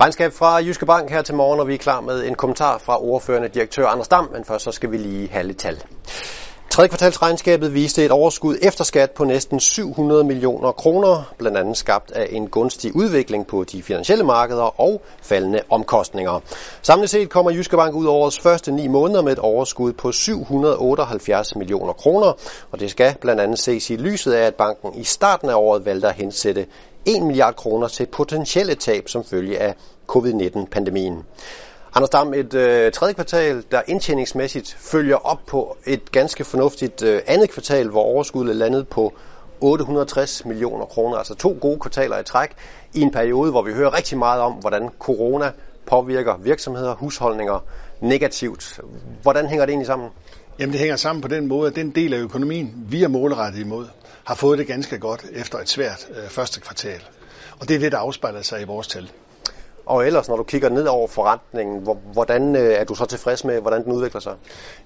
Regnskab fra Jyske Bank her til morgen, og vi er klar med en kommentar fra ordførende direktør Anders Dam, men først så skal vi lige have lidt tal. Tredje kvartalsregnskabet viste et overskud efter skat på næsten 700 millioner kroner, blandt andet skabt af en gunstig udvikling på de finansielle markeder og faldende omkostninger. Samlet set kommer Jyske Bank ud over årets første ni måneder med et overskud på 778 millioner kroner, og det skal blandt andet ses i lyset af, at banken i starten af året valgte at hensætte 1 milliard kroner til potentielle tab som følge af covid-19-pandemien. Anders Dam, et øh, tredje kvartal, der indtjeningsmæssigt følger op på et ganske fornuftigt øh, andet kvartal, hvor overskuddet landede på 860 millioner kroner, altså to gode kvartaler i træk, i en periode, hvor vi hører rigtig meget om, hvordan corona påvirker virksomheder, husholdninger negativt. Hvordan hænger det egentlig sammen? Jamen det hænger sammen på den måde, at den del af økonomien, vi er målrettet imod, har fået det ganske godt efter et svært øh, første kvartal. Og det er det, der afspejler sig i vores tal. Og ellers, når du kigger ned over forretningen, hvordan øh, er du så tilfreds med, hvordan den udvikler sig?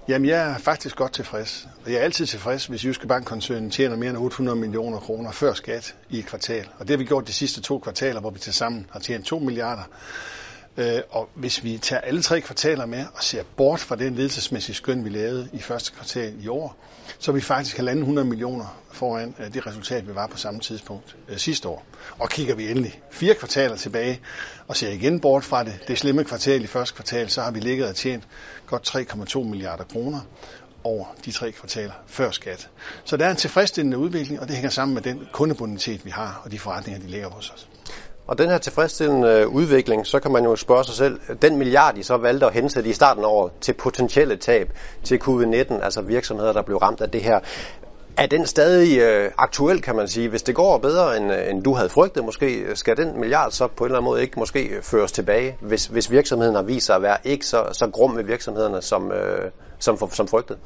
Jamen, jeg er faktisk godt tilfreds. Jeg er altid tilfreds, hvis Jyske Bankkoncernen tjener mere end 800 millioner kroner før skat i et kvartal. Og det har vi gjort de sidste to kvartaler, hvor vi til sammen har tjent 2 milliarder. Øh, og hvis vi tager alle tre kvartaler med og ser bort fra den ledelsesmæssige skøn, vi lavede i første kvartal i år, så er vi faktisk 100 millioner foran øh, det resultat, vi var på samme tidspunkt øh, sidste år. Og kigger vi endelig fire kvartaler tilbage og ser igen bort fra det, det slemme kvartal i første kvartal, så har vi ligget og tjent godt 3,2 milliarder kroner over de tre kvartaler før skat. Så der er en tilfredsstillende udvikling, og det hænger sammen med den kundebonitet, vi har, og de forretninger, de ligger hos os. Og den her tilfredsstillende øh, udvikling, så kan man jo spørge sig selv, den milliard, I så valgte at hensætte i starten af året til potentielle tab til covid-19, altså virksomheder, der blev ramt af det her, er den stadig øh, aktuel, kan man sige? Hvis det går bedre, end, øh, end du havde frygtet måske, øh, skal den milliard så på en eller anden måde ikke måske føres tilbage, hvis, hvis virksomheden har vist sig at være ikke så, så grum med virksomhederne, som, øh, som, for, som frygtet?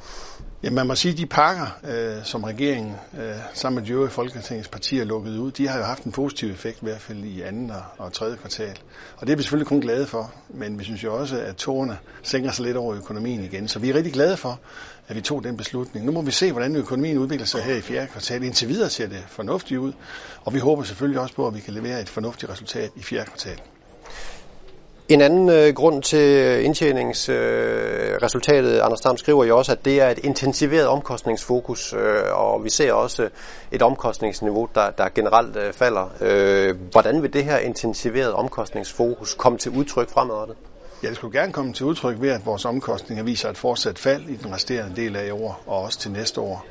Ja, man må sige, at de pakker, øh, som regeringen øh, sammen med de øvrige Folketingets partier lukkede ud, de har jo haft en positiv effekt, i hvert fald i anden og, og tredje kvartal. Og det er vi selvfølgelig kun glade for, men vi synes jo også, at tårerne sænker sig lidt over økonomien igen. Så vi er rigtig glade for, at vi tog den beslutning. Nu må vi se, hvordan økonomien udvikler sig her i fjerde kvartal. Indtil videre ser det fornuftigt ud, og vi håber selvfølgelig også på, at vi kan levere et fornuftigt resultat i fjerde kvartal. En anden øh, grund til indtjeningsresultatet, øh, øh Anders Dam skriver jo også, at det er et intensiveret omkostningsfokus, øh, og vi ser også et omkostningsniveau, der, der generelt øh, falder. Øh, hvordan vil det her intensiverede omkostningsfokus komme til udtryk fremadrettet? Ja, det skulle gerne komme til udtryk ved, at vores omkostninger viser et fortsat fald i den resterende del af i år og også til næste år.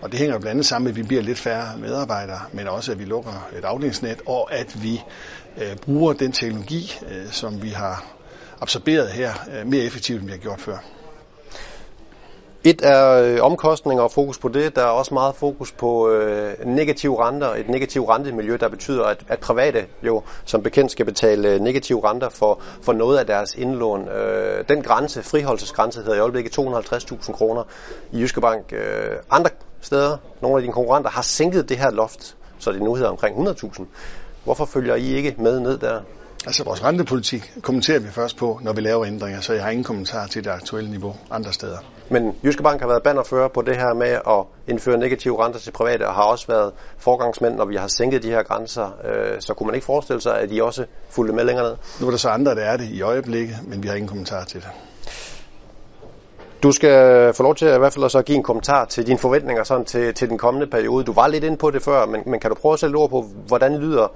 Og det hænger blandt andet sammen med, at vi bliver lidt færre medarbejdere, men også at vi lukker et afdelingsnet, og at vi øh, bruger den teknologi, øh, som vi har absorberet her, øh, mere effektivt, end vi har gjort før. Et er øh, omkostninger og fokus på det. Der er også meget fokus på øh, negative renter, et negativt rentemiljø, der betyder, at, at private jo som bekendt skal betale øh, negative renter for, for noget af deres indlån. Øh, den grænse, friholdelsesgrænse, hedder i øjeblikket 250.000 kroner i Jyske Bank. Øh, andre steder, nogle af dine konkurrenter, har sænket det her loft, så det nu hedder omkring 100.000. Hvorfor følger I ikke med ned der? Altså vores rentepolitik kommenterer vi først på, når vi laver ændringer, så jeg har ingen kommentar til det aktuelle niveau andre steder. Men Jyske Bank har været bannerfører på det her med at indføre negative renter til private, og har også været forgangsmænd, når vi har sænket de her grænser. Øh, så kunne man ikke forestille sig, at de også fulgte med længere ned? Nu er der så andre, der er det i øjeblikket, men vi har ingen kommentar til det. Du skal få lov til at, i hvert fald at give en kommentar til dine forventninger sådan til, til den kommende periode. Du var lidt inde på det før, men, men kan du prøve at sætte ord på, hvordan lyder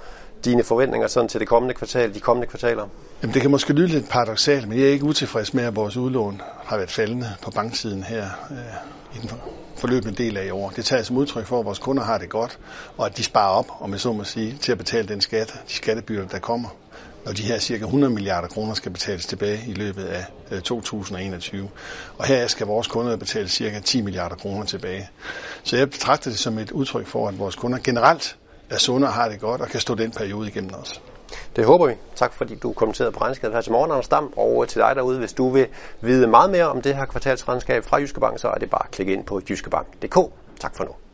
dine forventninger sådan til det kommende kvartal, de kommende kvartaler? Jamen, det kan måske lyde lidt paradoxalt, men jeg er ikke utilfreds med, at vores udlån har været faldende på banksiden her øh, i den forløbende del af i år. Det tager som udtryk for, at vores kunder har det godt, og at de sparer op, om jeg så må sige, til at betale den skat, de skattebyrder, der kommer når de her cirka 100 milliarder kroner skal betales tilbage i løbet af øh, 2021. Og her skal vores kunder betale cirka 10 milliarder kroner tilbage. Så jeg betragter det som et udtryk for, at vores kunder generelt er sunde og har det godt og kan stå den periode igennem også. Det håber vi. Tak fordi du kommenterede på regnskabet her til morgen, Anders Dam, og til dig derude. Hvis du vil vide meget mere om det her kvartalsregnskab fra Jyske Bank, så er det bare at klikke ind på jyskebank.dk. Tak for nu.